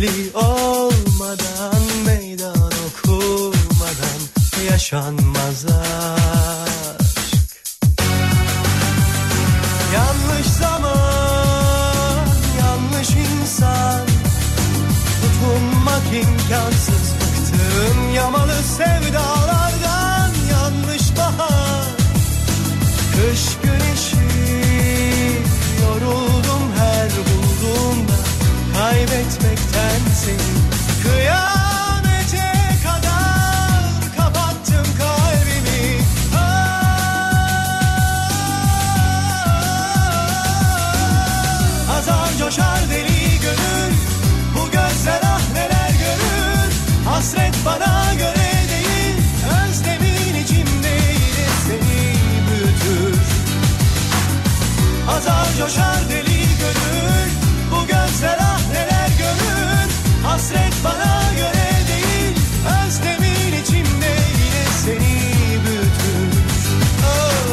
Yürekli olmadan Meydan okumadan Yaşanmaz coşar deli gönül Bu gözler ah neler görür Hasret bana göre değil Özlemin içimde yine seni büyütür Oh.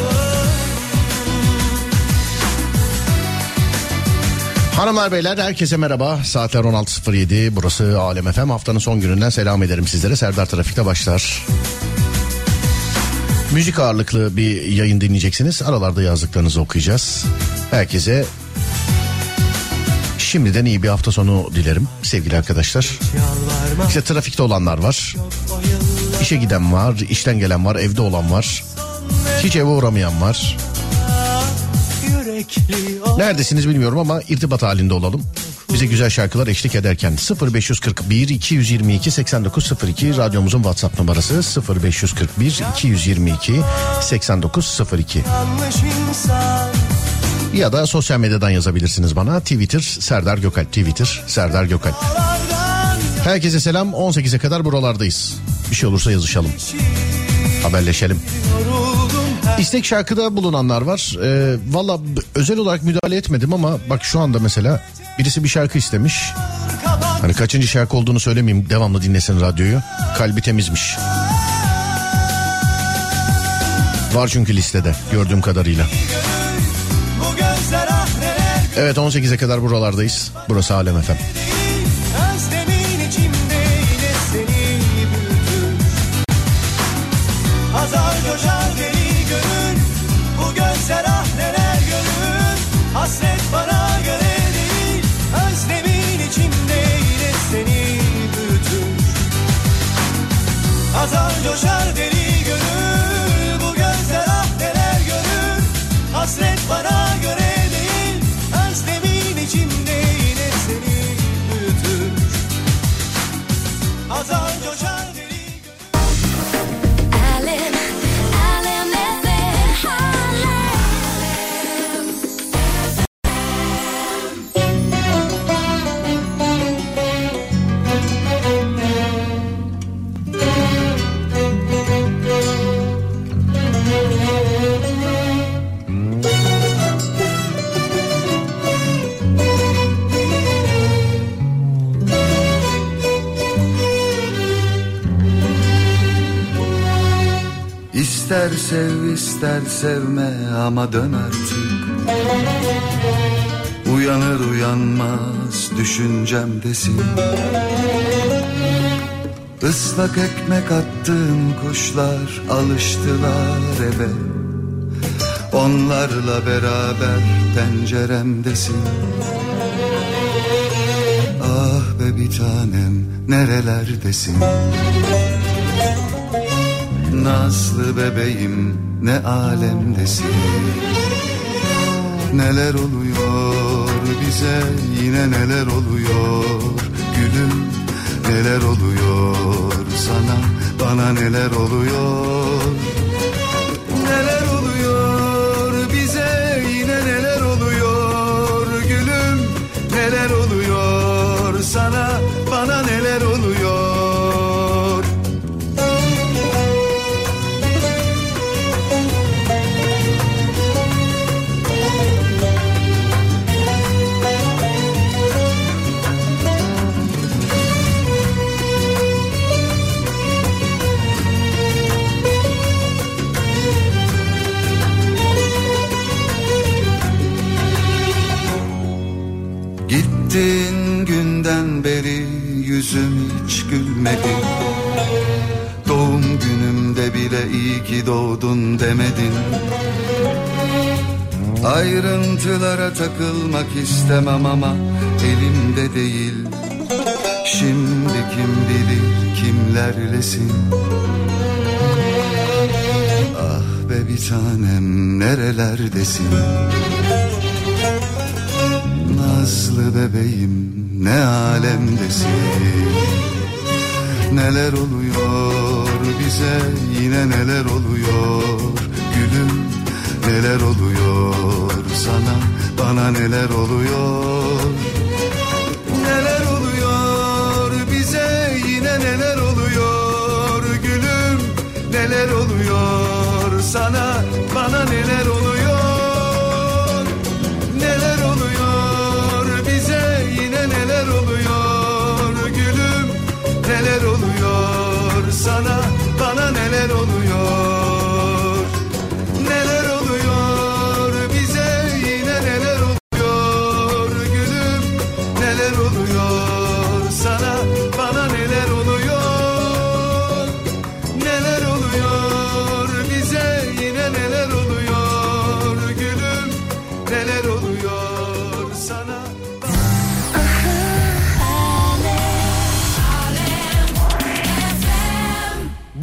Hanımlar beyler herkese merhaba. Saatler 16.07. Burası Alem FM. Haftanın son gününden selam ederim sizlere. Serdar Trafik'te başlar. Müzik ağırlıklı bir yayın dinleyeceksiniz. Aralarda yazdıklarınızı okuyacağız. Herkese şimdiden iyi bir hafta sonu dilerim sevgili arkadaşlar. İşte trafikte olanlar var. İşe giden var, işten gelen var, evde olan var. Hiç eve uğramayan var. Neredesiniz bilmiyorum ama irtibat halinde olalım. Bize güzel şarkılar eşlik ederken 0541 222 8902 radyomuzun WhatsApp numarası 0541 222 8902 yanlış insan ya da sosyal medyadan yazabilirsiniz bana Twitter Serdar Gökalp Twitter Serdar Gökalp. Herkese selam 18'e kadar buralardayız. Bir şey olursa yazışalım. Haberleşelim. İstek şarkıda bulunanlar var. Ee, Valla özel olarak müdahale etmedim ama bak şu anda mesela birisi bir şarkı istemiş. Hani kaçıncı şarkı olduğunu söylemeyeyim devamlı dinlesin radyoyu. Kalbi temizmiş. Var çünkü listede gördüğüm kadarıyla. Evet 18'e kadar buralardayız. Burası Alem FM. İster sevme ama dön artık. Uyanır uyanmaz düşüncemdesin Islak ekmek attığım kuşlar alıştılar eve. Onlarla beraber penceremdesin Ah be bir tanem nerelerdesin? Nazlı bebeğim ne alemdesin? Neler oluyor bize? Yine neler oluyor? Gülüm neler oluyor sana? Bana neler oluyor ki doğdun demedin. Ayrıntılara takılmak istemem ama elimde değil. Şimdi kim bilir kimlerlesin? Ah be bir tanem nerelerdesin? Nazlı bebeğim ne alemdesin Neler oluyor bize? Yine neler oluyor Gülüm? Neler oluyor sana? Bana neler oluyor? Neler oluyor bize? Yine neler oluyor Gülüm? Neler oluyor sana? Bana neler oluyor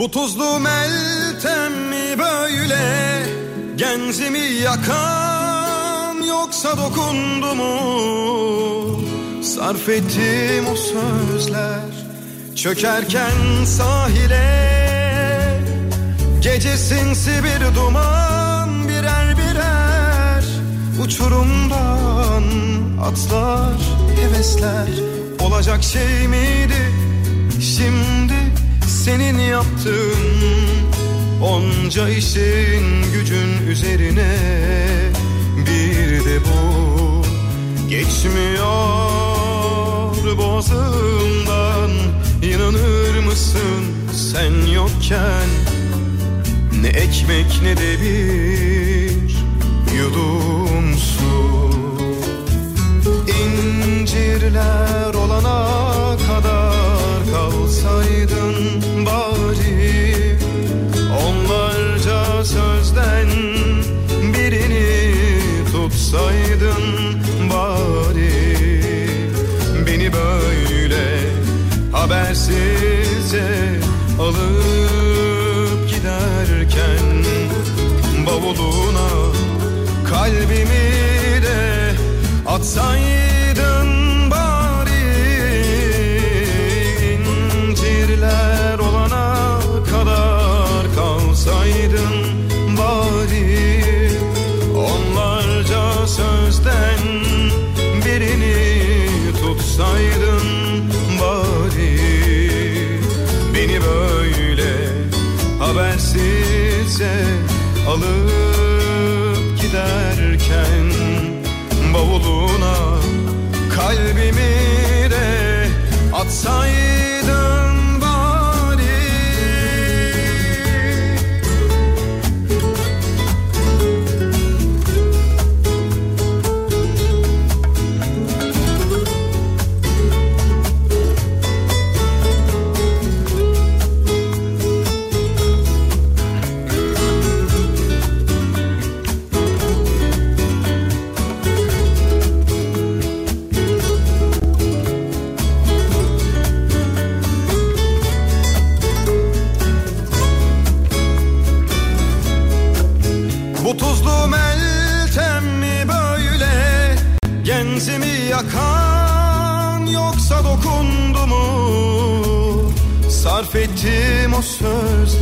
Bu tuzlu meltem mi böyle? Genzimi yakan yoksa dokundu mu? Sarf ettiğim o sözler Çökerken sahile Gece sinsi bir duman birer birer Uçurumdan atlar hevesler Olacak şey miydi şimdi senin yaptığın Onca işin gücün üzerine. Bir de bu geçmiyor boğazımdan. İnanır mısın sen yokken? Ne ekmek ne de bir yudum su. İncirler olana kadar kalsaydın tutsaydın bari Beni böyle habersizce alıp giderken Bavuluna kalbimi de atsaydın tutsaydın bari. Beni böyle habersizce alıp giderken Bavuluna kalbimi de atsaydın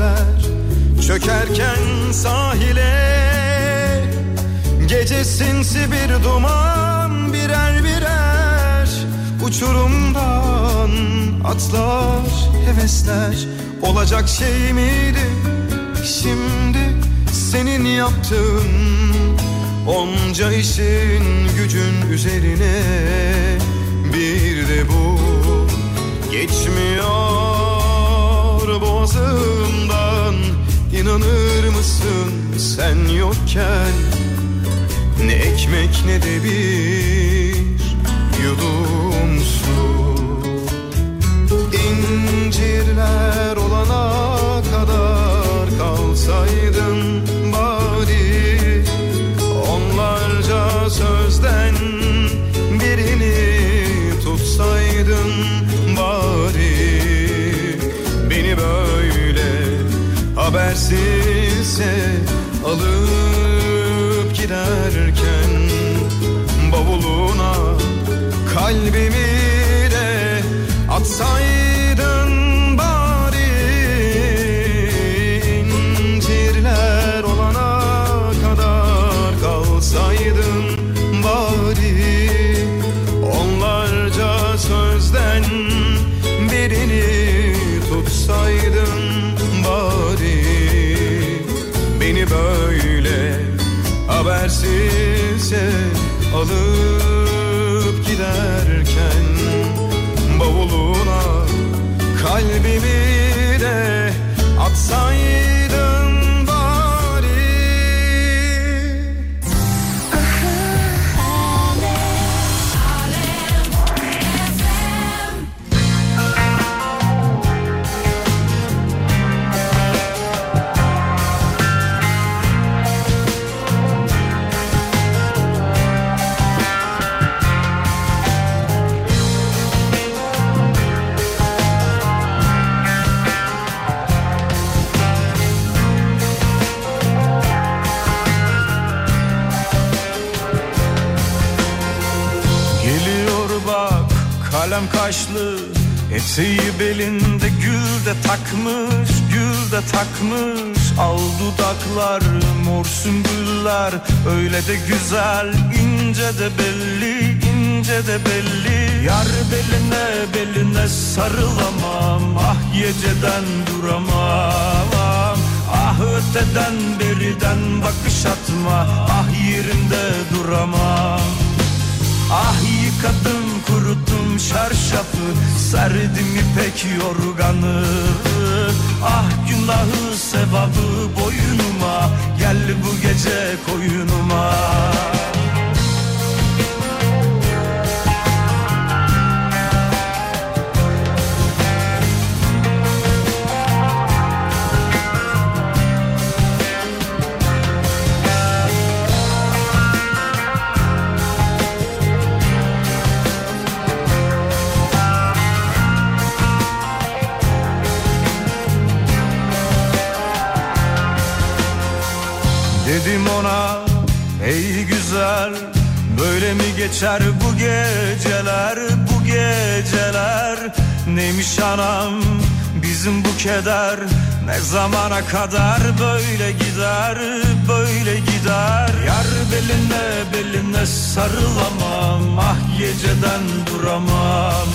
sözler Çökerken sahile. Gece sinsi bir duman birer birer Uçurumdan atlar hevesler. Olacak şey miydi şimdi senin yaptığın? Onca işin gücün üzerine bir de bu geçmiyor boğazımdan İnanır mısın sen yokken? Ne ekmek ne de bir habersizse alıp giderken Bavuluna kalbimi dudaklar mor sümbüller Öyle de güzel ince de belli ince de belli. Yar beline beline sarılamam Ah geceden duramam. Ah öteden beriden bakış atma Ah yerimde duramam. Ah yıkadım kuruttum şarşafı Serdim ipek yorganı Ah günahı sevabı boynuma. Gel bu gece koyunuma geçer bu geceler bu geceler. Neymiş anam bizim bu keder? Ne zamana kadar böyle gider böyle gider? Yar beline beline sarılamam Ah geceden duramam.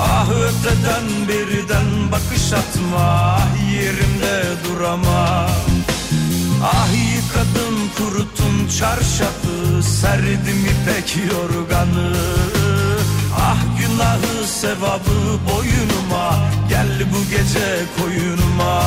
Ah öteden beriden bakış atma Ah yerimde duramam Ah yıkadım kuruttum çarşafı Serdim ipek yorganı. Ah günahı sevabı boynuma Gel bu gece koyunuma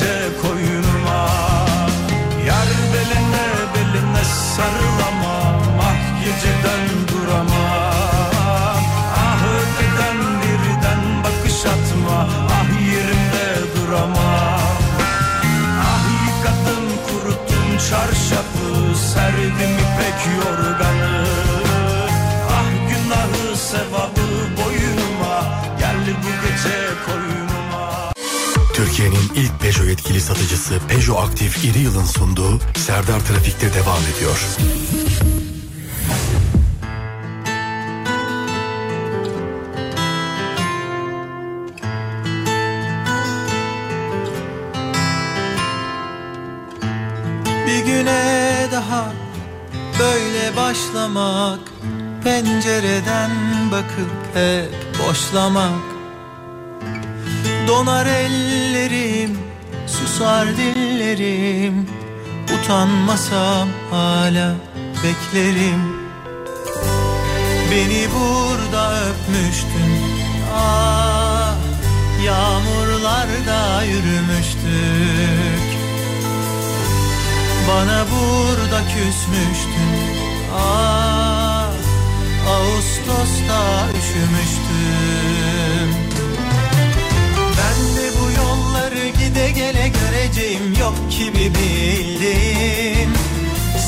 kimse koyunuma Yar beline beline sarılamam Ah geceden duramam Ah öteden birden bakış atma Ah yerimde duramam Ah yıkadım kuruttum çarşafı Serdim ipek yorum Türkiye'nin ilk Peugeot yetkili satıcısı Peugeot Aktif İri Yıl'ın sunduğu Serdar Trafik'te devam ediyor. Bir güne daha böyle başlamak Pencereden bakıp hep boşlamak Donar ellerim, susar dillerim. Utanmasam hala beklerim. Beni burada öpmüştün Ah yağmurlarda yürümüştük. Bana burada küsmüştün Ah Ağustos'ta üşümüştüm gele göreceğim Yok gibi bildim.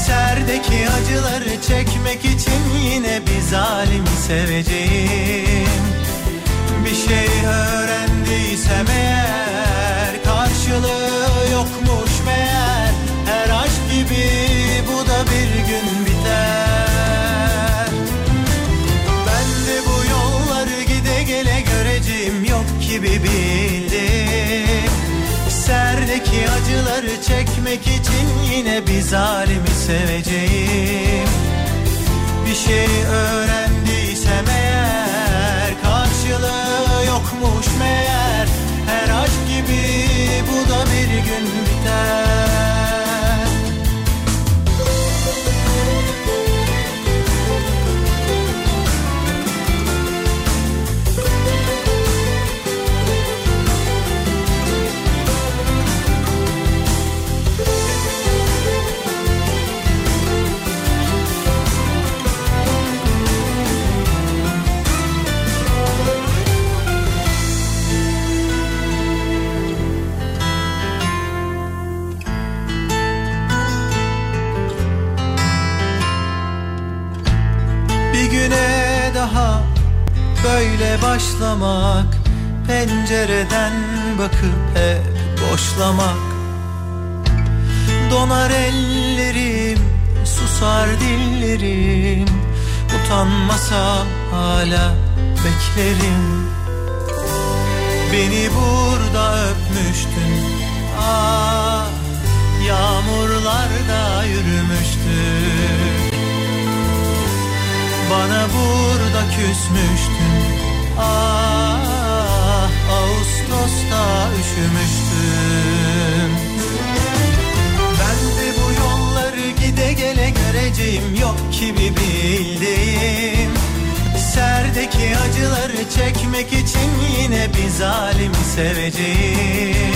Serdeki acıları çekmek için yine bir zalim seveceğim. Bir şey öğrendiysem eğer Karşılığı yokmuş meğer. Her aşk gibi bu da bir gün çekmek için yine bir zalimi seveceğim. Bir şey öğrendiysem başlamak Pencereden bakıp hep boşlamak. Donar ellerim, susar dillerim Utanmasam hala beklerim. Beni burada öpmüştün Ah yağmurlarda yürümüştük bana burada küsmüştün Ah Ağustos'ta üşümüştüm. Ben de bu yolları gide gele göreceğim Yok gibi bildiğim. Serdeki acıları çekmek için yine bir zalim seveceğim.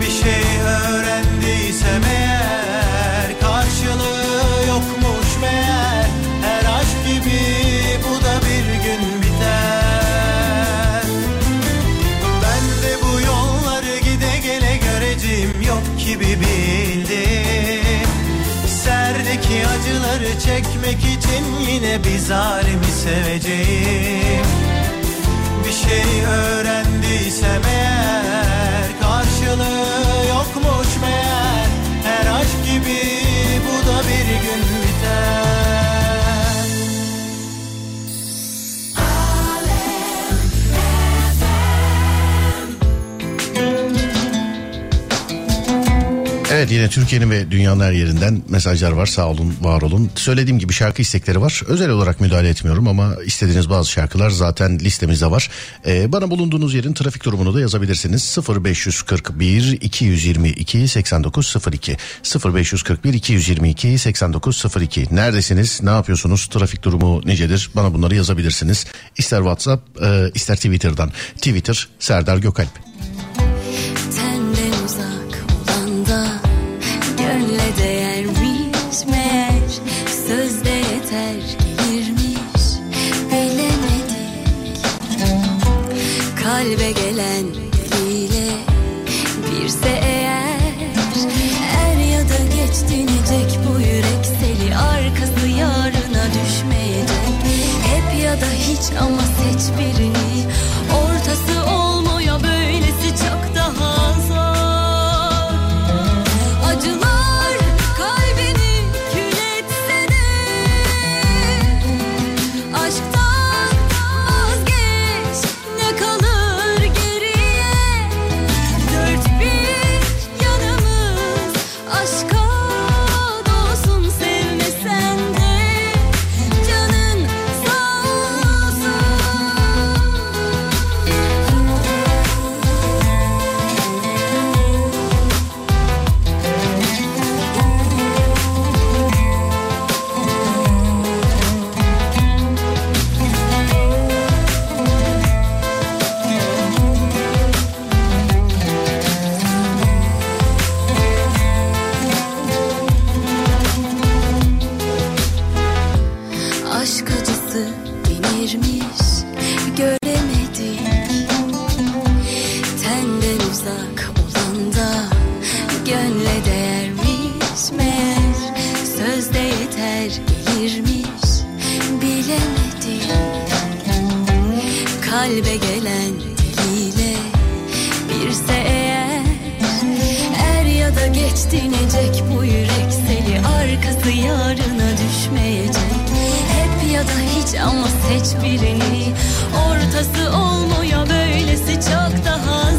Bir şey öğrendiysem eğer Karşılığı yokmuş meğer gibi bildim. Serdeki acıları çekmek için yine bir zalimi seveceğim. Bir şey öğrendiysem eğer Karşılığı yokmuş meğer. Her aşk gibi bu da bir gün biter Evet yine Türkiye'nin ve dünyanın her yerinden mesajlar var sağ olun var olun. Söylediğim gibi şarkı istekleri var. Özel olarak müdahale etmiyorum ama istediğiniz bazı şarkılar zaten listemizde var. Ee, bana bulunduğunuz yerin trafik durumunu da yazabilirsiniz. 0541 222 8902 0541 222 8902 Neredesiniz? Ne yapıyorsunuz? Trafik durumu nicedir? Bana bunları yazabilirsiniz. İster WhatsApp e, ister Twitter'dan. Twitter Serdar Gökalp. Kalbe gelen diliyle birse eğer Er ya da geç dinecek bu yürek seli. Arkası yarına düşmeyecek. Hep ya da hiç ama seç birini ama seç birini. Ortası olmuyor böylesi çok daha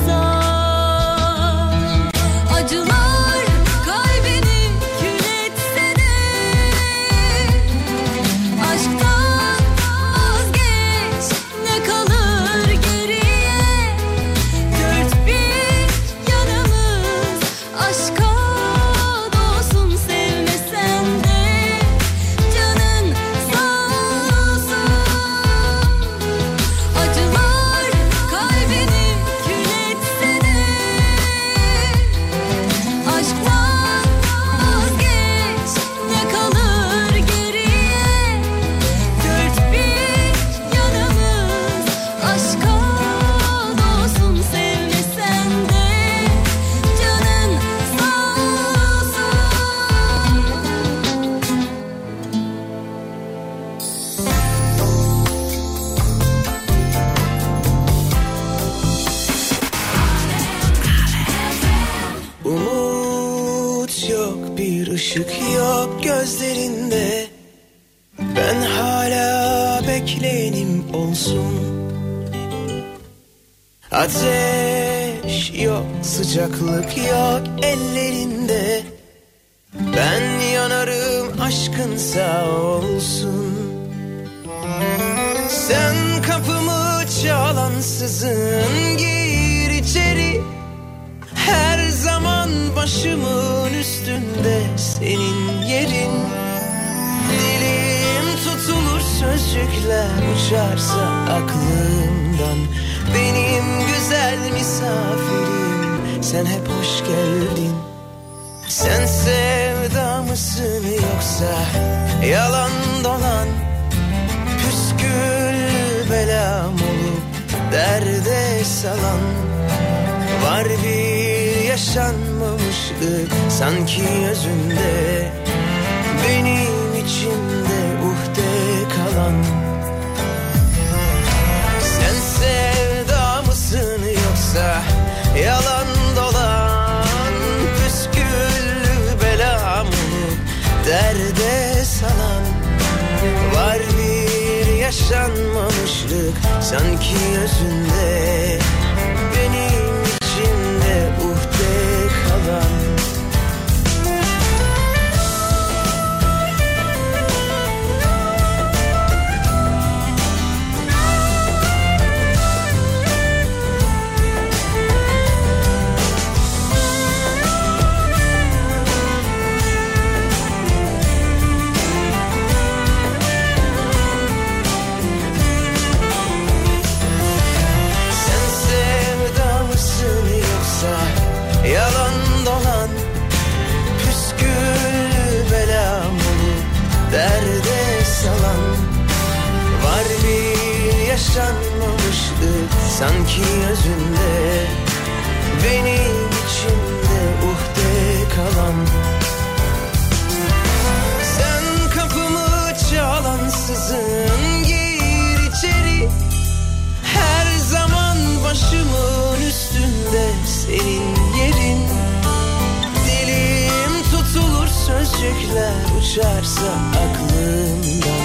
çıksa aklımdan.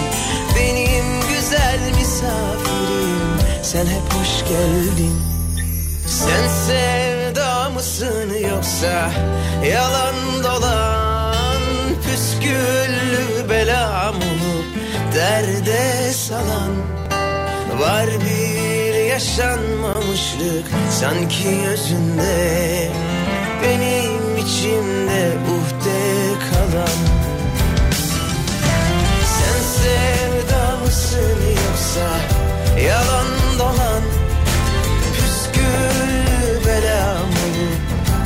Benim güzel misafirim sen hep hoş geldin. Sen sevda mısın yoksa yalan dolan Püsküllü belam olup derde salan? Var bir yaşanmamışlık sanki yüzünde Benim içimde uhde kalan. yarasını yoksa yalan dolan püskül belamı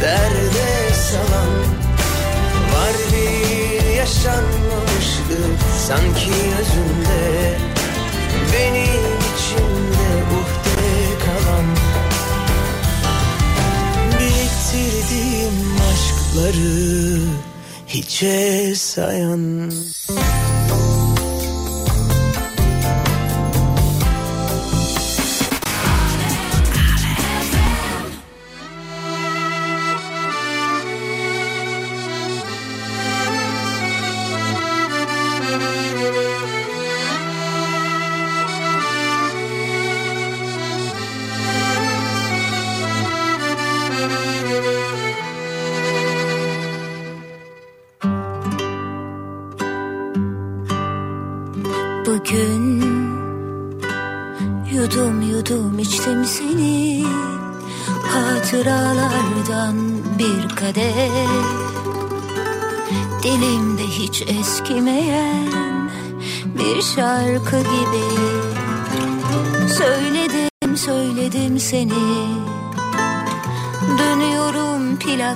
derde salan var bir yaşanmışlık sanki özünde benim içimde uhde kalan biriktirdiğim aşkları hiçe sayan.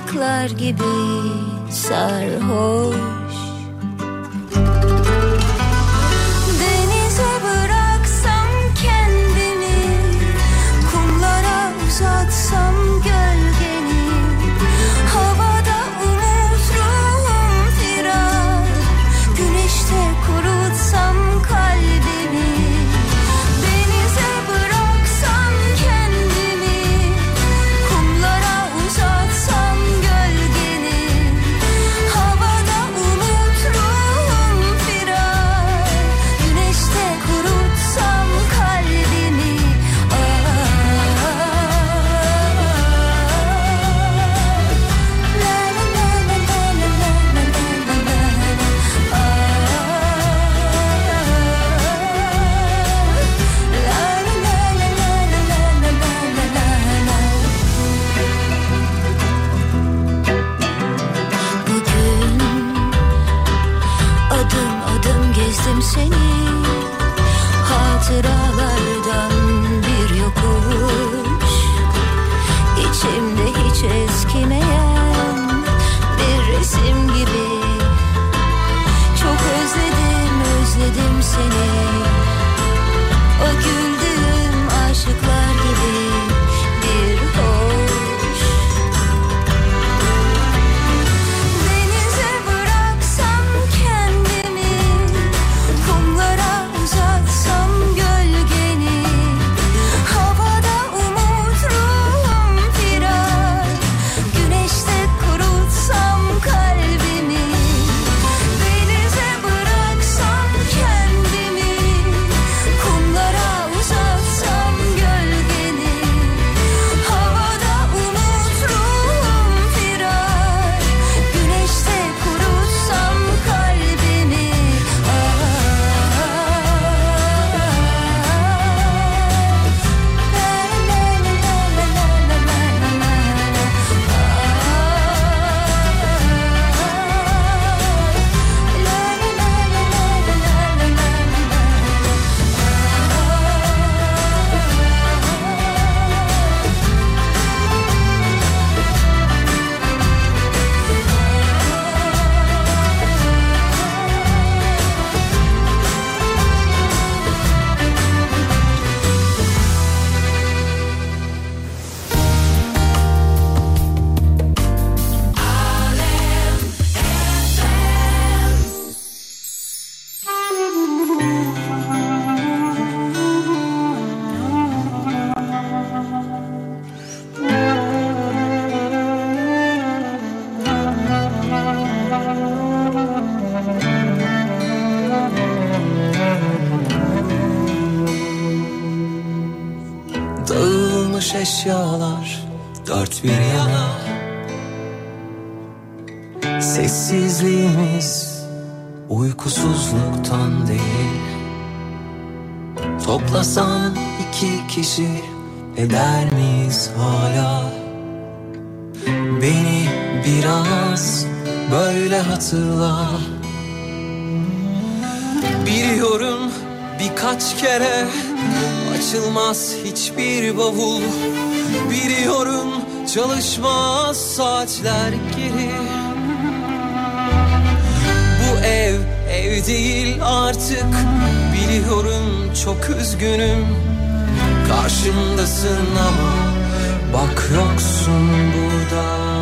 Çocuklar gibi sarhoş. sessizliğimiz uykusuzluktan değil. Toplasan iki kişi eder miyiz hala? Beni biraz böyle hatırla. Biliyorum birkaç kere açılmaz hiçbir bavul. Biliyorum çalışmaz saatler geri ev değil artık. Biliyorum çok üzgünüm. Karşımdasın ama Bak yoksun burada.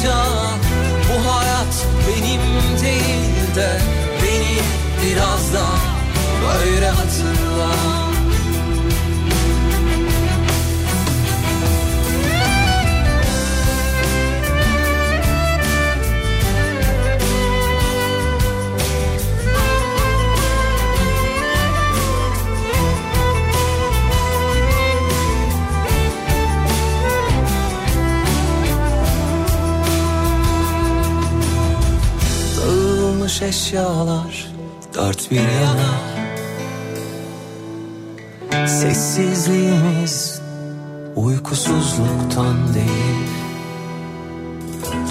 olunca bu hayat benim değil de beni biraz da böyle Dağılmış eşyalar dört bir yana. Sessizliğimiz uykusuzluktan değil.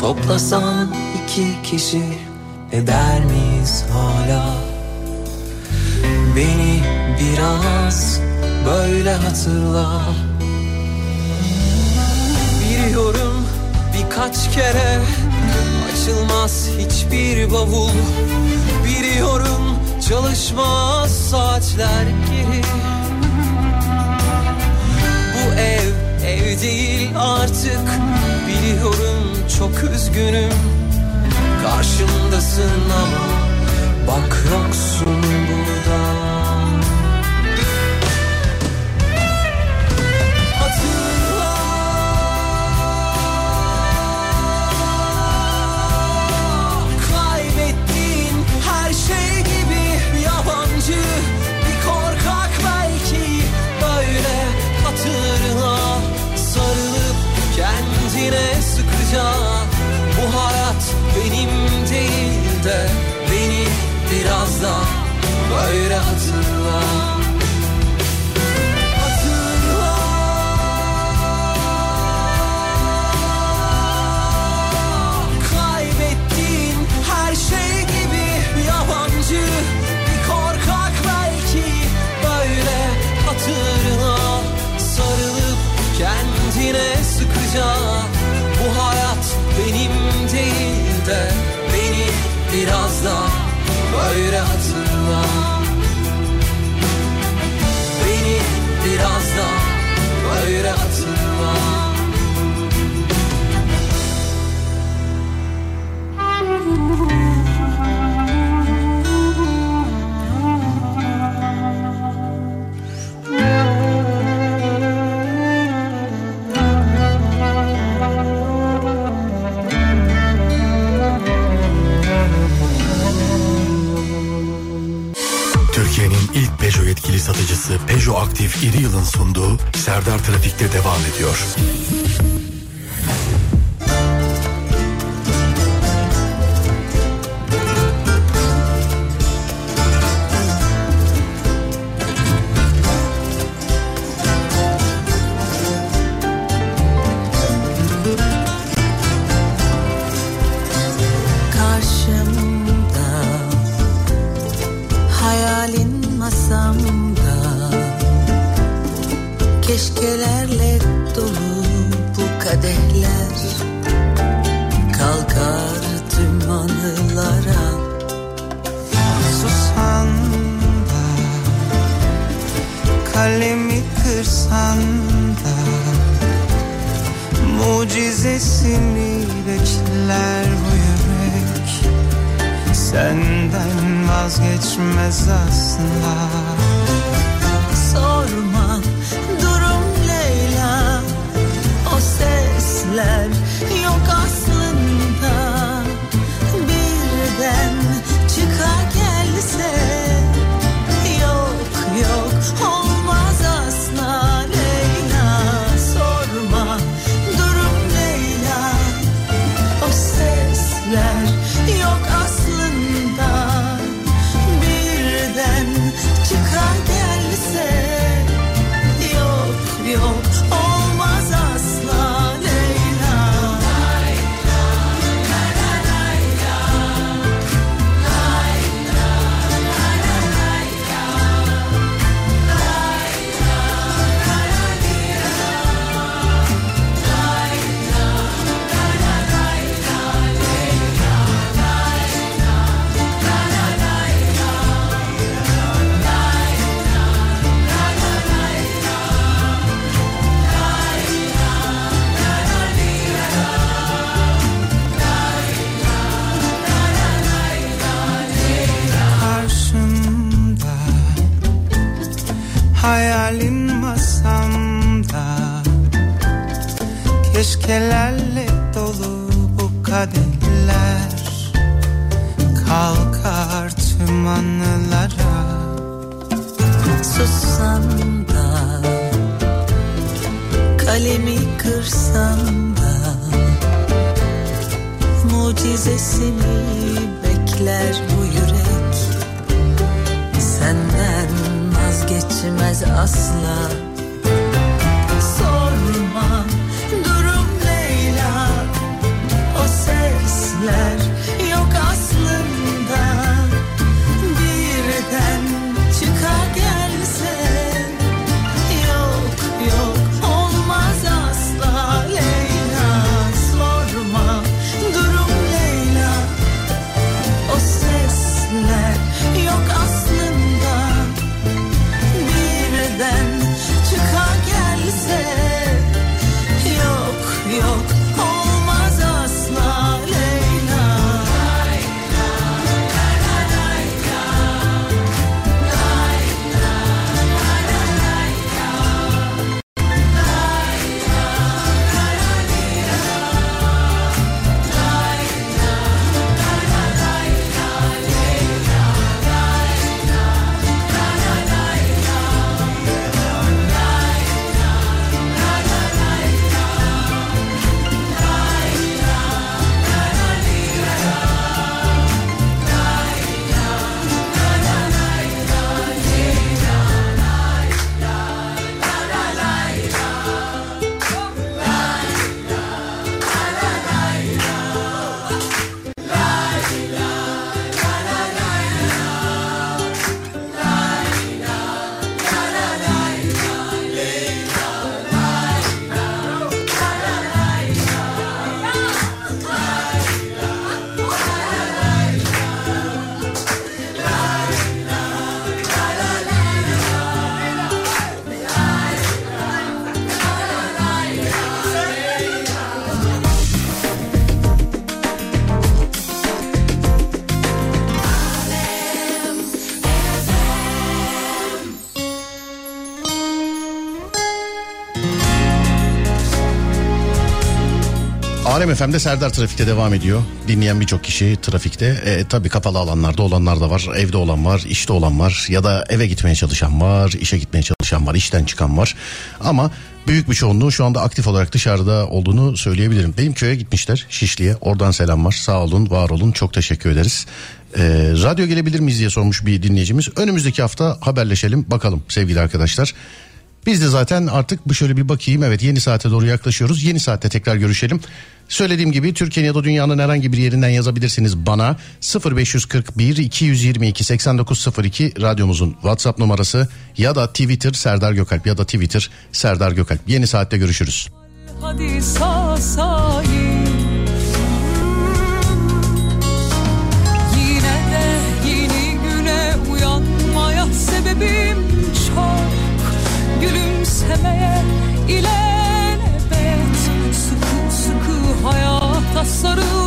Toplasan iki kişi eder miyiz hala? Beni biraz böyle hatırla. Biliyorum birkaç kere açılmaz hiçbir bavul. Biliyorum çalışmaz saatler geri. Bu ev ev değil artık. Biliyorum çok üzgünüm. Karşımdasın ama bak yoksun kendine sıkıca Bu hayat benim değil de beni biraz da böyle hatırla satıcısı Peugeot Aktif İri Yıl'ın sunduğu Serdar Trafik'te devam ediyor. Alem FM'de Serdar Trafik'te devam ediyor. Dinleyen birçok kişi trafikte. E, tabii kapalı alanlarda olanlar da var. Evde olan var, işte olan var. Ya da eve gitmeye çalışan var, işe gitmeye çalışan var, işten çıkan var. Ama büyük bir çoğunluğu şu anda aktif olarak dışarıda olduğunu söyleyebilirim. Benim köye gitmişler Şişli'ye. Oradan selamlar. Sağ olun, var olun. Çok teşekkür ederiz. E, radyo gelebilir miyiz diye sormuş bir dinleyicimiz. Önümüzdeki hafta haberleşelim. Bakalım sevgili arkadaşlar. Biz de zaten artık bu şöyle bir bakayım. Evet yeni saate doğru yaklaşıyoruz. Yeni saatte tekrar görüşelim. Söylediğim gibi Türkiye'nin ya da dünyanın herhangi bir yerinden yazabilirsiniz bana 0541 222 8902 radyomuzun WhatsApp numarası ya da Twitter Serdar Gökalp ya da Twitter Serdar Gökalp. Yeni saatte görüşürüz. Hadi sağ salim hayata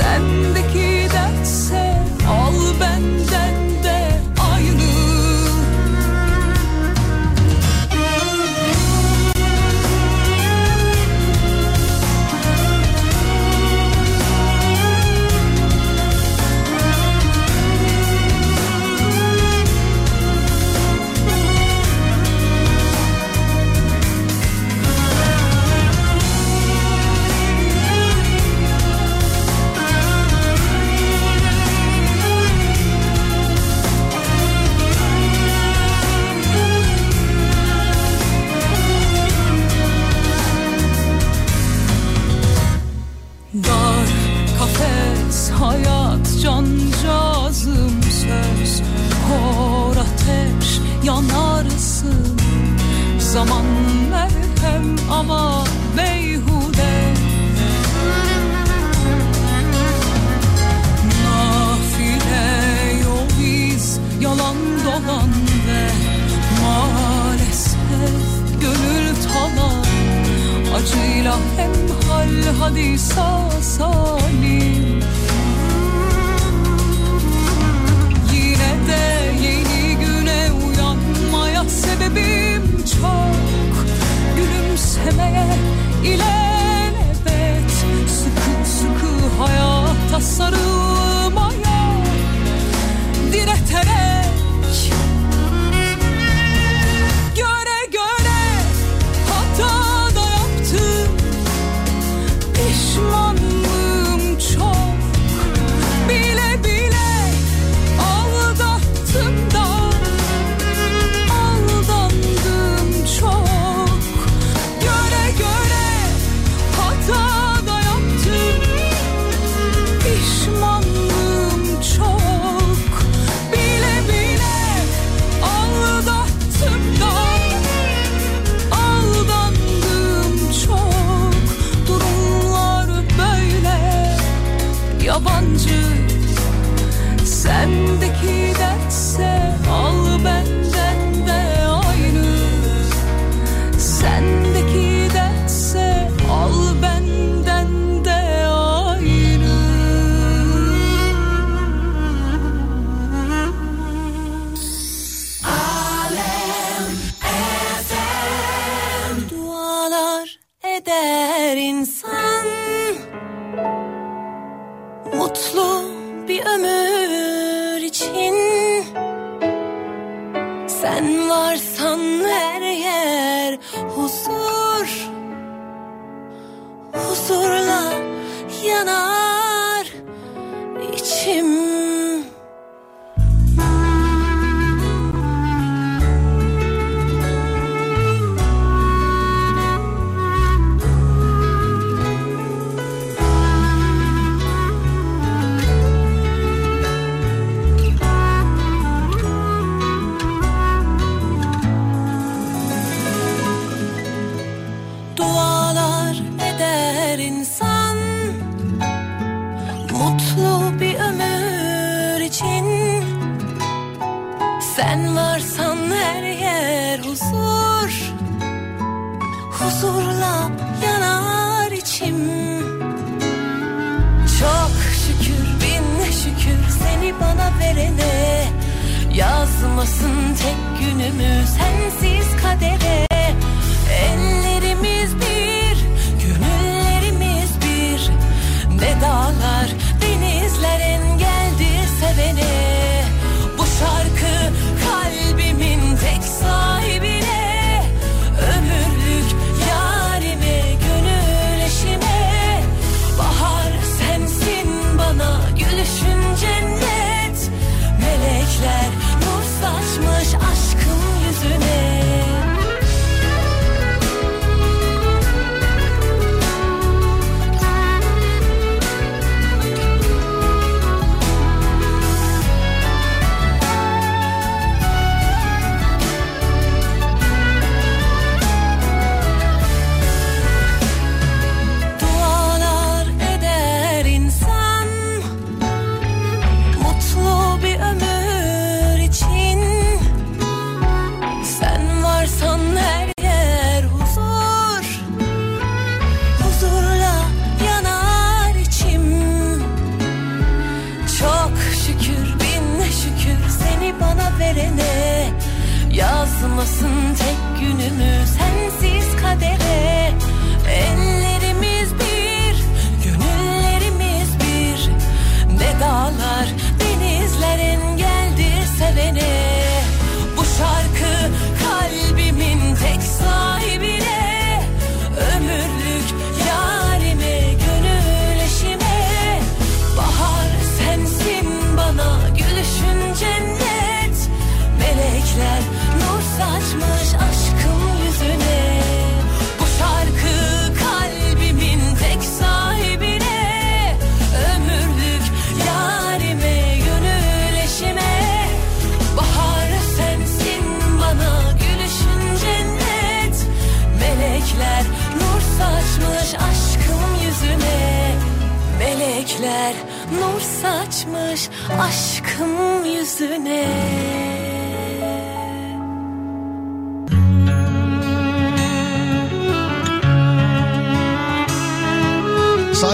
and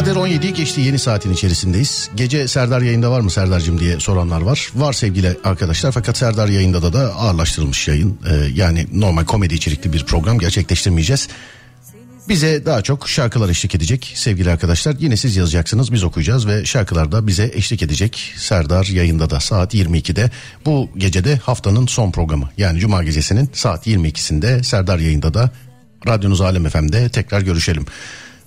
Saatler 17'yi geçti yeni saatin içerisindeyiz. Gece Serdar yayında var mı Serdar'cığım diye soranlar var. Var sevgili arkadaşlar fakat Serdar yayında da da ağırlaştırılmış yayın. Ee, yani normal komedi içerikli bir program gerçekleştirmeyeceğiz. Bize daha çok şarkılar eşlik edecek sevgili arkadaşlar. Yine siz yazacaksınız biz okuyacağız ve şarkılar da bize eşlik edecek. Serdar yayında da saat 22'de. Bu gecede haftanın son programı. Yani cuma gecesinin saat 22'sinde Serdar yayında da radyonuz Alem FM'de tekrar görüşelim.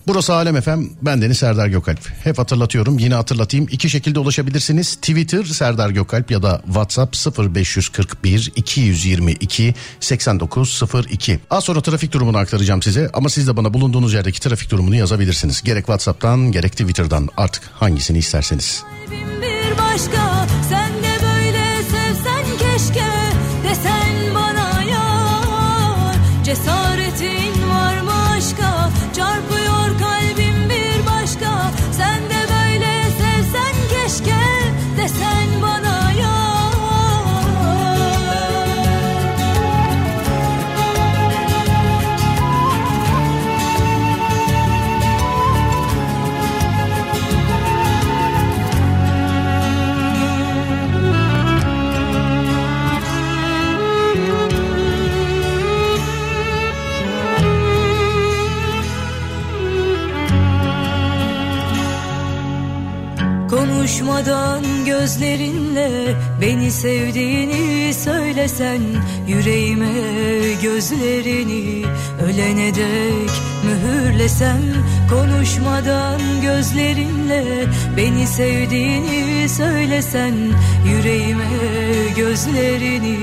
Burası Alem FM. Ben Deniz Serdar Gökalp. Hep hatırlatıyorum. Yine hatırlatayım. İki şekilde ulaşabilirsiniz. Twitter Serdar Gökalp ya da WhatsApp 0541 222 8902. Az sonra trafik durumunu aktaracağım size. Ama siz de bana bulunduğunuz yerdeki trafik durumunu yazabilirsiniz. Gerek WhatsApp'tan gerek Twitter'dan artık hangisini isterseniz. Bir başka sen Konuşmadan gözlerinle beni sevdiğini söylesen Yüreğime gözlerini ölene dek mühürlesem Konuşmadan gözlerinle beni sevdiğini söylesen Yüreğime gözlerini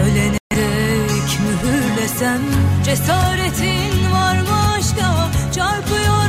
ölene dek mühürlesem. Cesaretin var mı aşka çarpıyor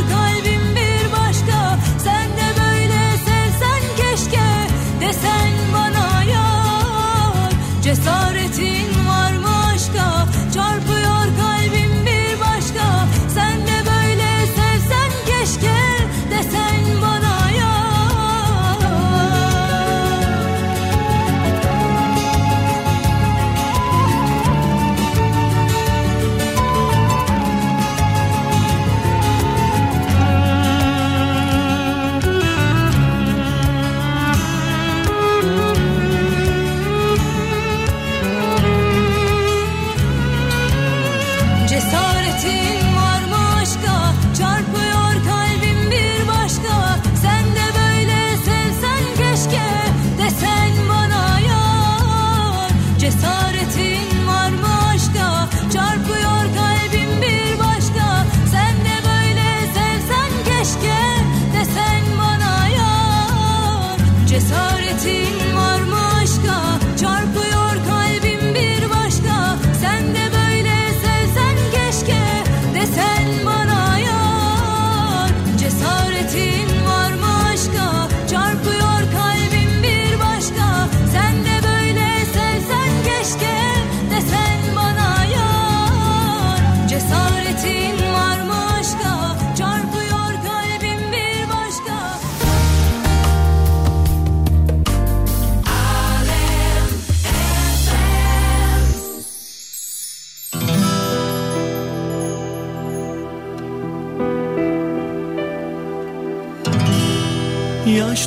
Cesaretin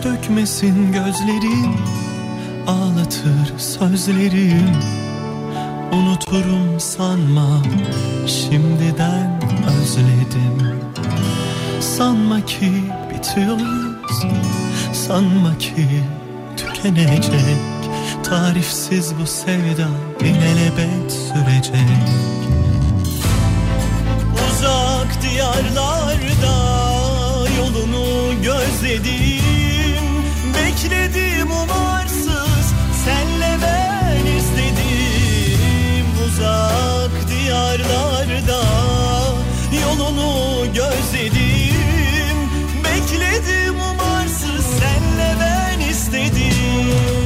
Dökmesin gözlerin Ağlatır sözlerim Unuturum sanma Şimdiden özledim. Sanma ki bitiyoruz Sanma ki tükenecek. Tarifsiz bu sevda ilelebet sürecek. Uzak diyarlarda yolunu gözledim Bekledim umarsız senle ben istedim Uzak diyarlarda. Yolunu gözledim Bekledim umarsız senle ben istedim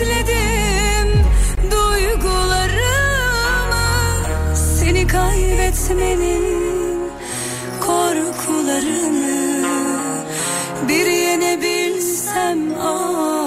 Gizledim duygularımı. Seni kaybetmenin korkularını Bir yenebilsem ah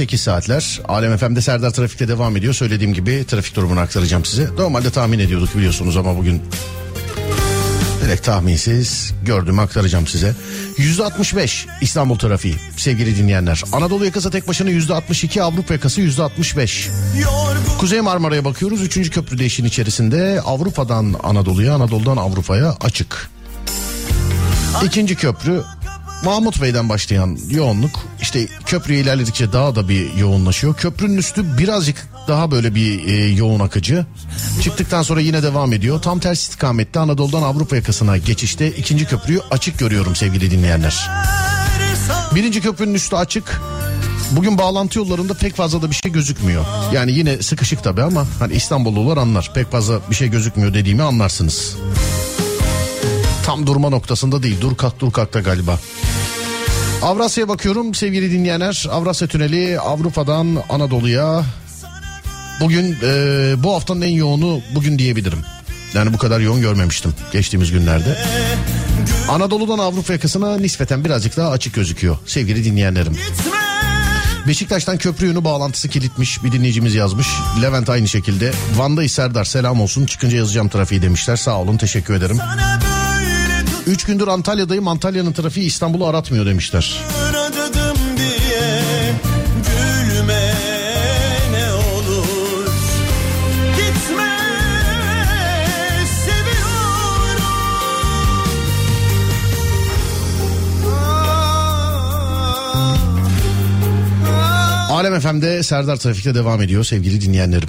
17-28 saatler. Alem FM'de Serdar Trafik'te devam ediyor. Söylediğim gibi trafik durumunu aktaracağım size. Normalde tahmin ediyorduk biliyorsunuz ama bugün direkt tahminsiz gördüğümü aktaracağım size. %65 İstanbul trafiği sevgili dinleyenler. Anadolu yakası tek başına %62 Avrupa yakası %65. Kuzey Marmara'ya bakıyoruz. Üçüncü köprü işin içerisinde Avrupa'dan Anadolu'ya Anadolu'dan Avrupa'ya açık. İkinci köprü Mahmut Bey'den başlayan yoğunluk işte köprüye ilerledikçe daha da bir yoğunlaşıyor. Köprünün üstü birazcık daha böyle bir e, yoğun akıcı. Çıktıktan sonra yine devam ediyor. Tam ters istikamette Anadolu'dan Avrupa yakasına geçişte ikinci köprüyü açık görüyorum sevgili dinleyenler. Birinci köprünün üstü açık. Bugün bağlantı yollarında pek fazla da bir şey gözükmüyor. Yani yine sıkışık tabii ama hani İstanbullular anlar. Pek fazla bir şey gözükmüyor dediğimi anlarsınız. Tam durma noktasında değil. Dur kalk dur kalkta galiba. Avrasya'ya bakıyorum sevgili dinleyenler. Avrasya Tüneli Avrupa'dan Anadolu'ya. Bugün e, bu haftanın en yoğunu bugün diyebilirim. Yani bu kadar yoğun görmemiştim geçtiğimiz günlerde. Anadolu'dan Avrupa yakasına nispeten birazcık daha açık gözüküyor sevgili dinleyenlerim. Beşiktaş'tan köprü yönü bağlantısı kilitmiş bir dinleyicimiz yazmış. Levent aynı şekilde. Van'da Serdar selam olsun çıkınca yazacağım trafiği demişler. Sağ olun teşekkür ederim. Üç gündür Antalya'dayım Antalya'nın trafiği İstanbul'u aratmıyor demişler. Diye gülme Gitme Alem FM'de Serdar Trafik'te devam ediyor sevgili dinleyenlerim.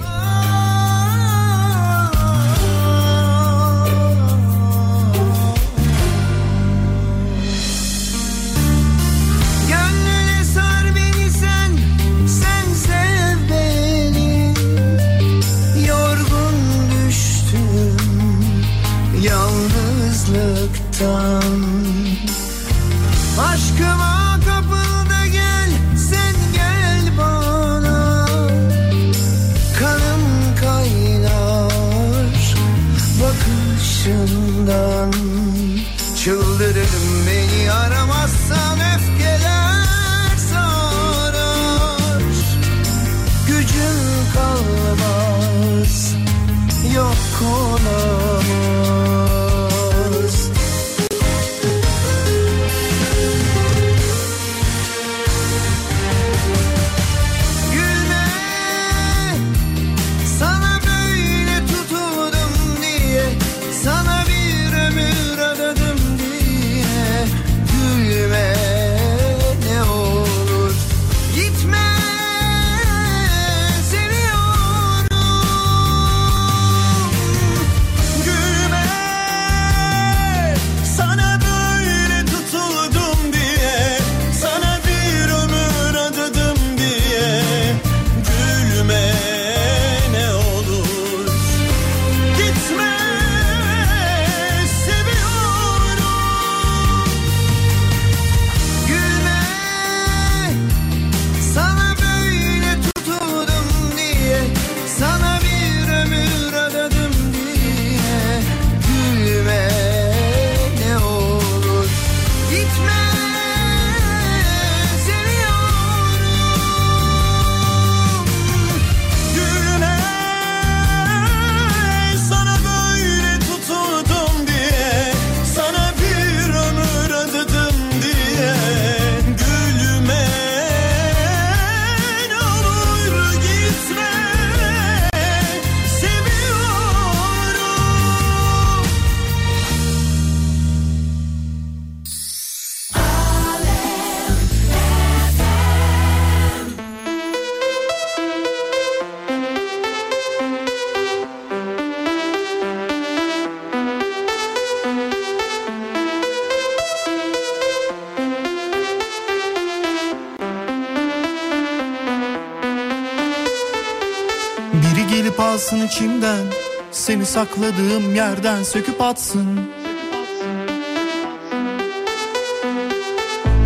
Sakladığım yerden söküp atsın.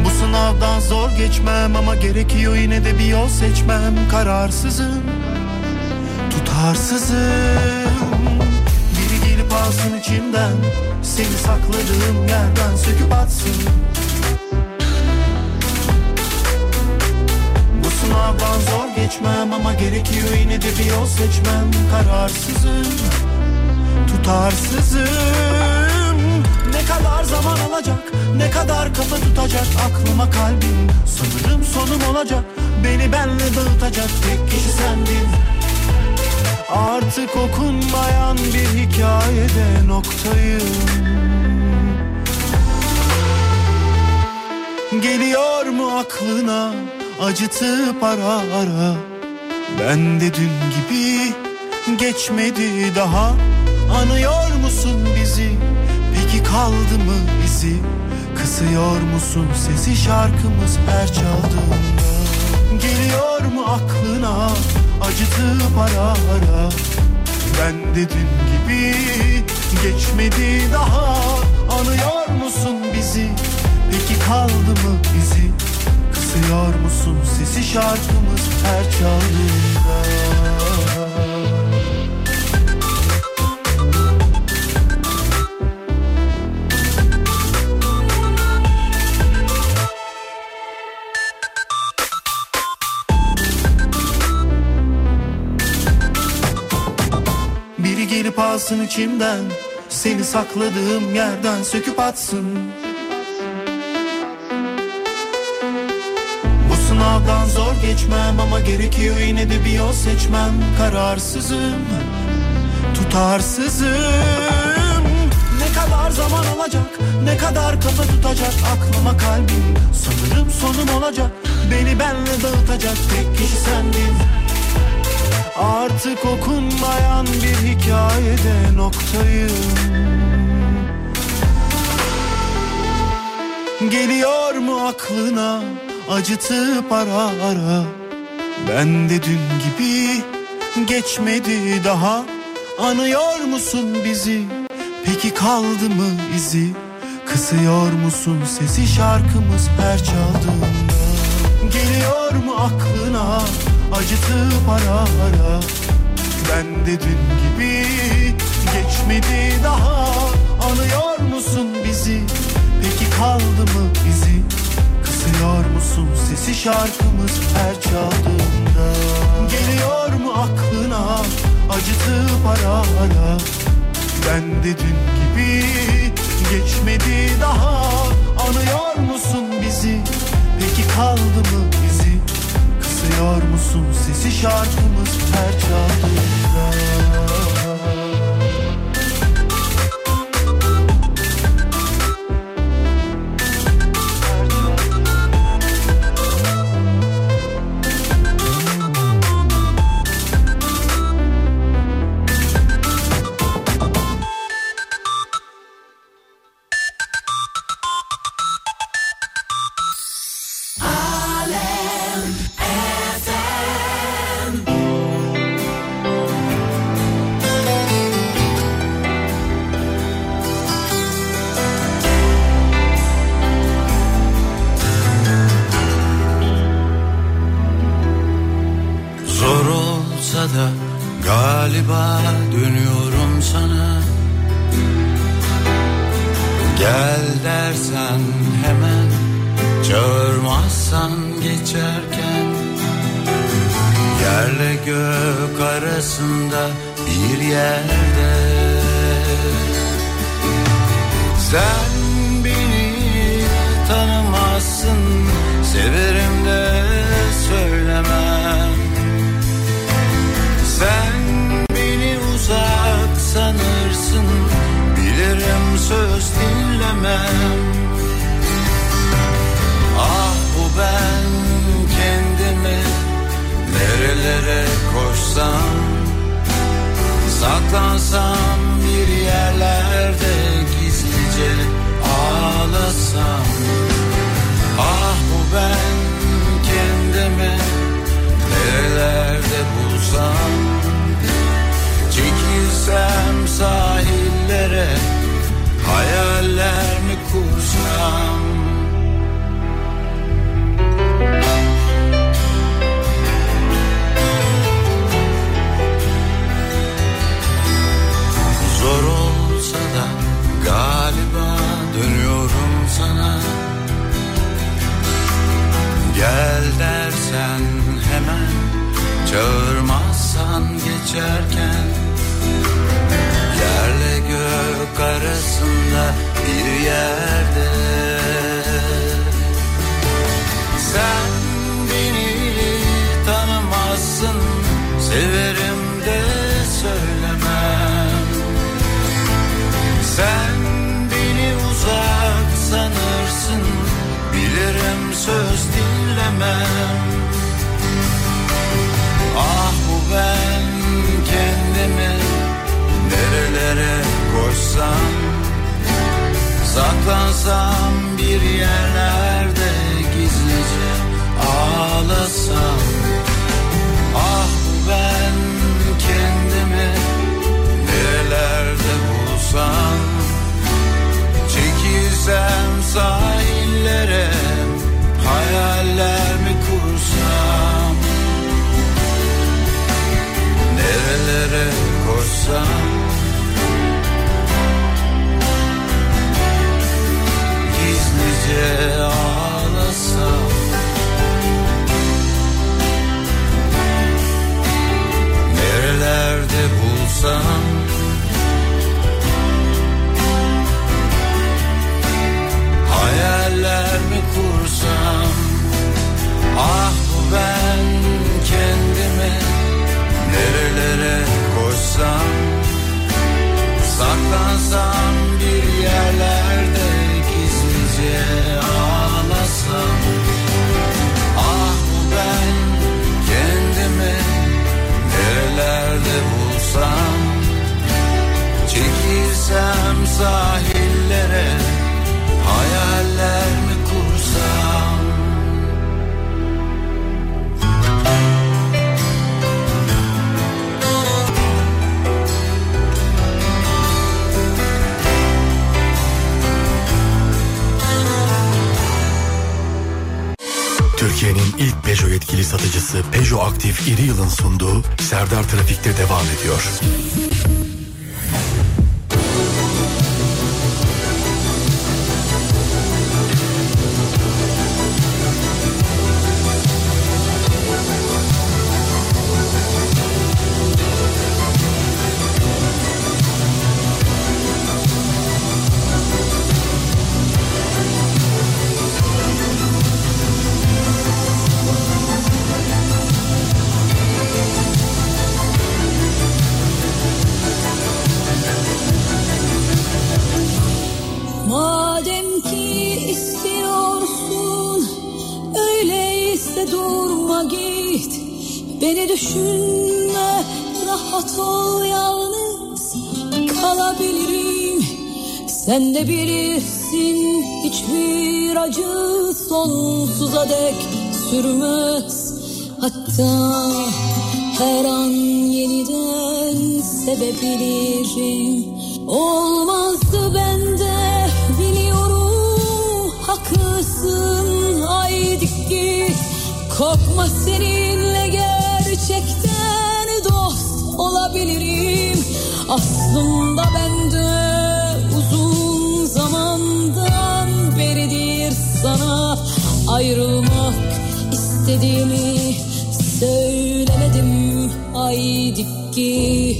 Bu sınavdan zor geçmem ama gerekiyor yine de bir yol seçmem. Kararsızım, tutarsızım. Biri gelip alsın içimden Seni sakladığım yerden söküp atsın. Sınavdan zor geçmem ama gerekiyor yine de bir yol seçmem. Kararsızım, tutarsızım. Ne kadar zaman alacak, ne kadar kafa tutacak Aklıma kalbim, sanırım sonum olacak Beni benle dağıtacak tek kişi sendin. Artık okunmayan bir hikayede noktayım. Geliyor mu aklına acıtıp ara ara? Ben de dün gibi geçmedi daha Anıyor musun bizi? Peki kaldı mı izi Kısıyor musun sesi şarkımız her çaldığında? Geliyor mu aklına acıtıp ara ara? Ben de dün gibi geçmedi daha. Anıyor musun bizi? Peki kaldı mı izi Kısıyor musun sesi şarkımız her çaldığında Gelip alsın içimden. Seni sakladığım yerden söküp atsın. Bu sınavdan zor geçmem ama gerekiyor yine de bir yol seçmem. Kararsızım, tutarsızım. Ne kadar zaman alacak, ne kadar kafa tutacak Aklıma kalbim, sanırım sonum olacak Beni benle dağıtacak tek kişi sendin Artık okunmayan bir hikayede noktayım. Geliyor mu aklına acıtıp ara ara? Ben de dün gibi geçmedi daha. Anıyor musun bizi? Peki kaldı mı izi? Kısıyor musun sesi şarkımız her çaldığında Geliyor mu aklına acıtıp ara ara. Ben de dün gibi geçmedi daha. Anıyor musun bizi? Peki kaldı mı izi Kısıyor musun sesi şarkımız her çaldığında? Geliyor mu aklına acıtıp ara ara? Ben de dün gibi geçmedi daha. Anıyor musun bizi? Peki kaldı mı izi Kısıyor musun? Sesi şarkımız her çaldığında Saklansam koşsam Saklansam bir yerlerde gizlice ağlasam. Ah ben kendimi nerelerde bulsam? Çekilsem sahillere hayaller mi kursam? Nerelere koşsam Gizlice ağlasam Nerelerde bulsam? Hayaller mi kursam? Ah bu ben kendimi Nerelere koşsam Saklansam satıcısı Peugeot Aktif İri Yıl'ın sunduğu Serdar Trafik'te devam ediyor. Sen de bilirsin hiçbir acı sonsuza dek sürmez. Hatta her an yeniden sevebilirim Olmazdı bende biliyorum haklısın. Haydi git Korkma seninle gerçekten dost olabilirim. Aslında istediğimi söylemedim. Haydi git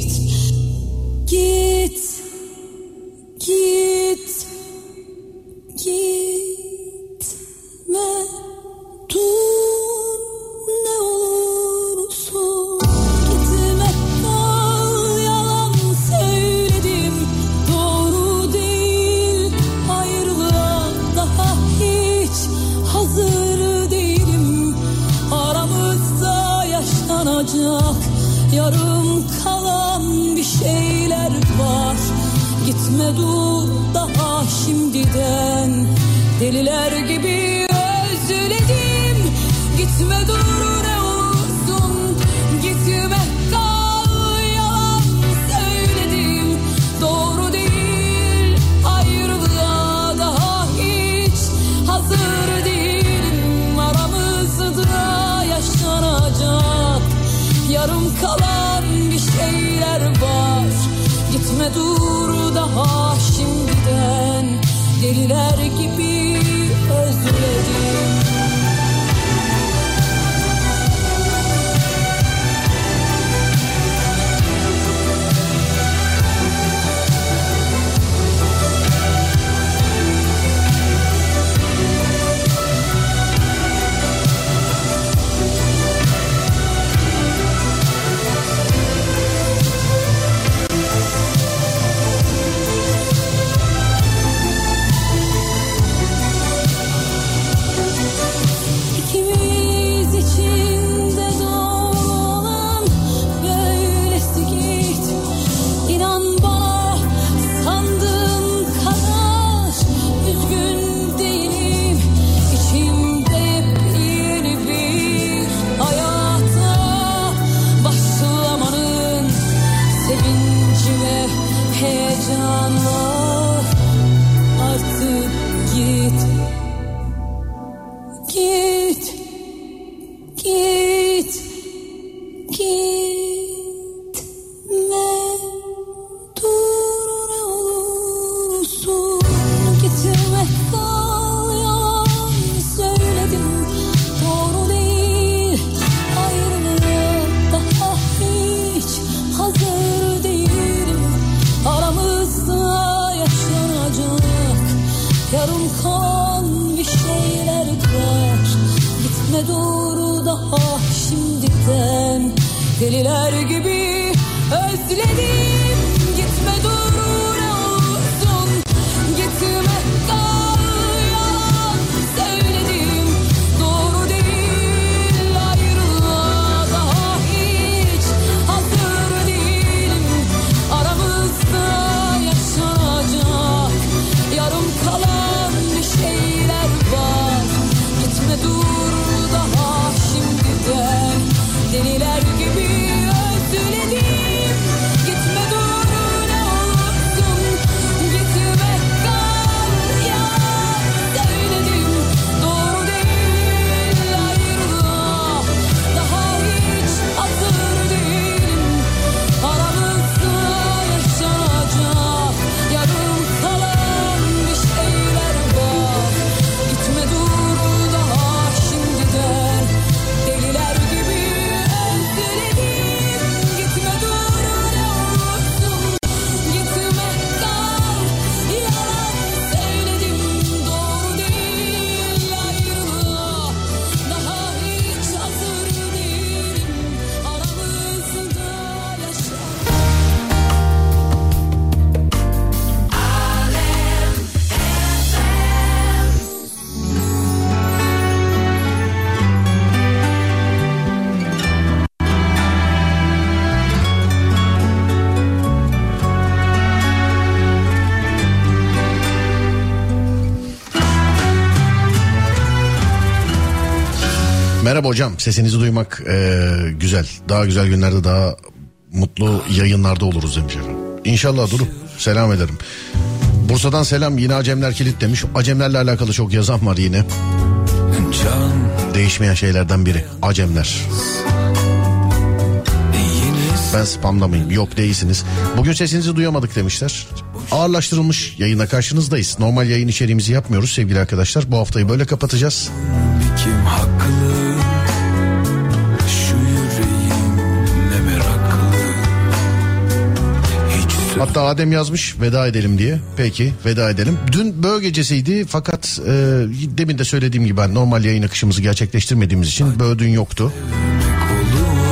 kalan bir şeyler var. Gitme dur daha şimdiden. Deliler gibi özledim Merhaba hocam sesinizi duymak e, güzel. Daha güzel günlerde daha mutlu yayınlarda oluruz demiş efendim. İnşallah Duru selam ederim. Bursa'dan selam yine Acemler kilit demiş. Acemlerle alakalı çok yazan var yine. Değişmeyen şeylerden biri Acemler. Ben spamlamayayım. Yok değilsiniz. Bugün sesinizi duyamadık demişler. Ağırlaştırılmış yayına karşınızdayız. Normal yayın içeriğimizi yapmıyoruz sevgili arkadaşlar. Bu haftayı böyle kapatacağız. kim haklı Hatta Adem yazmış veda edelim diye. Peki veda edelim. Dün böğ gecesiydi fakat e, demin de söylediğim gibi ben normal yayın akışımızı gerçekleştirmediğimiz için böğ dün yoktu.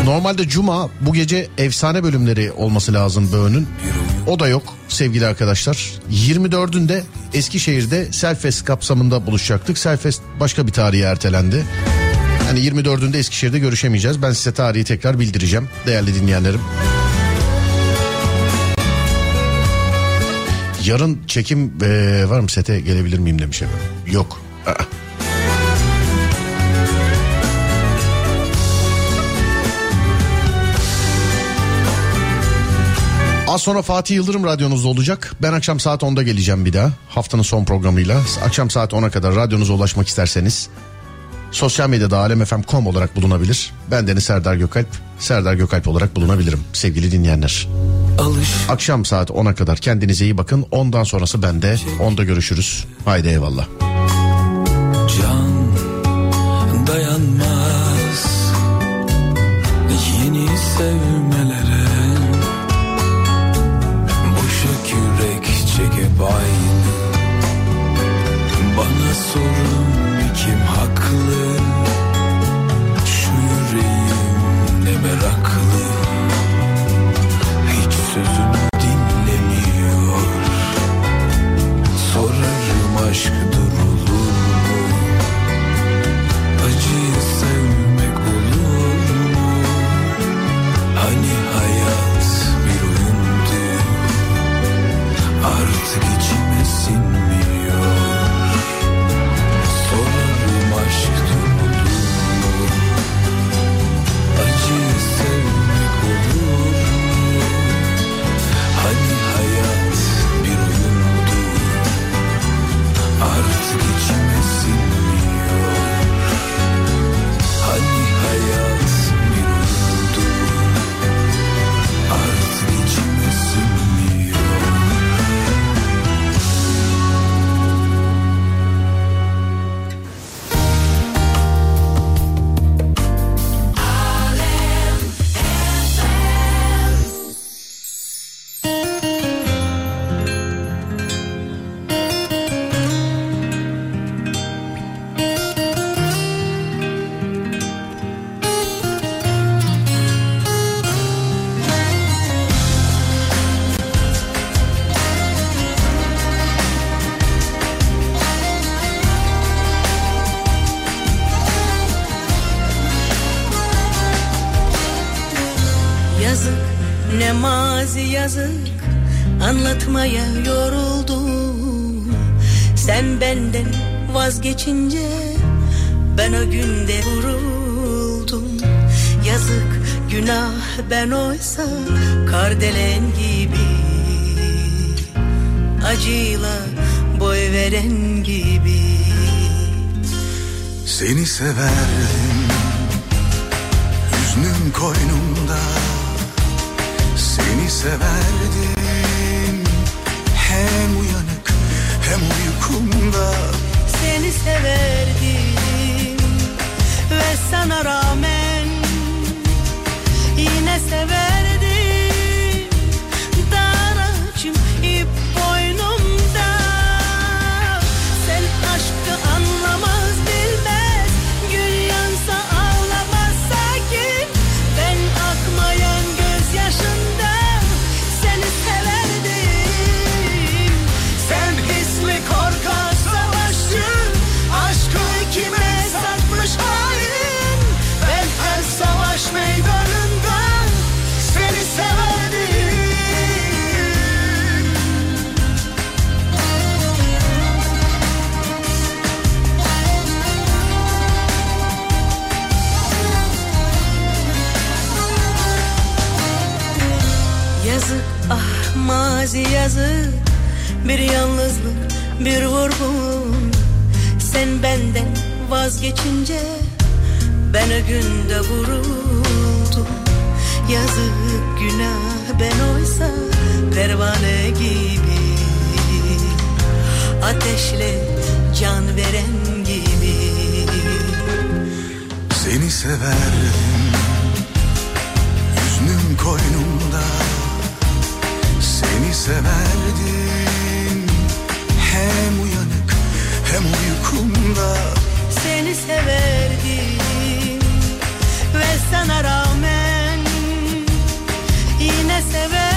Normalde cuma bu gece efsane bölümleri olması lazım böğünün. O da yok sevgili arkadaşlar. 24'ünde Eskişehir'de Selfest kapsamında buluşacaktık. Selfest başka bir tarihe ertelendi. Hani 24'ünde Eskişehir'de görüşemeyeceğiz. Ben size tarihi tekrar bildireceğim değerli dinleyenlerim. Yarın çekim eee, var mı sete gelebilir miyim demiş efendim. Yok. Aa. Az sonra Fatih Yıldırım radyonuzda olacak. Ben akşam saat 10'da geleceğim bir daha. Haftanın son programıyla. Akşam saat 10'a kadar radyonuza ulaşmak isterseniz sosyal medyada alemfm.com olarak bulunabilir. Ben Deniz Serdar Gökalp. Serdar Gökalp olarak bulunabilirim sevgili dinleyenler. alış Akşam saat 10'a kadar kendinize iyi bakın. Ondan sonrası bende. Onda görüşürüz. Haydi eyvallah. bizi yazık Bir yalnızlık bir vurgun Sen benden vazgeçince Ben o günde vuruldum. Yazık günah ben oysa pervane gibi. Ateşle can veren gibi. Seni severdim severdin. Hem uyanık hem uykumda Seni severdim. Ve sana rağmen Yine severdim.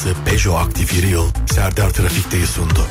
markası Peugeot Aktif Yeni Yıl Serdar Trafik'teyi sundu.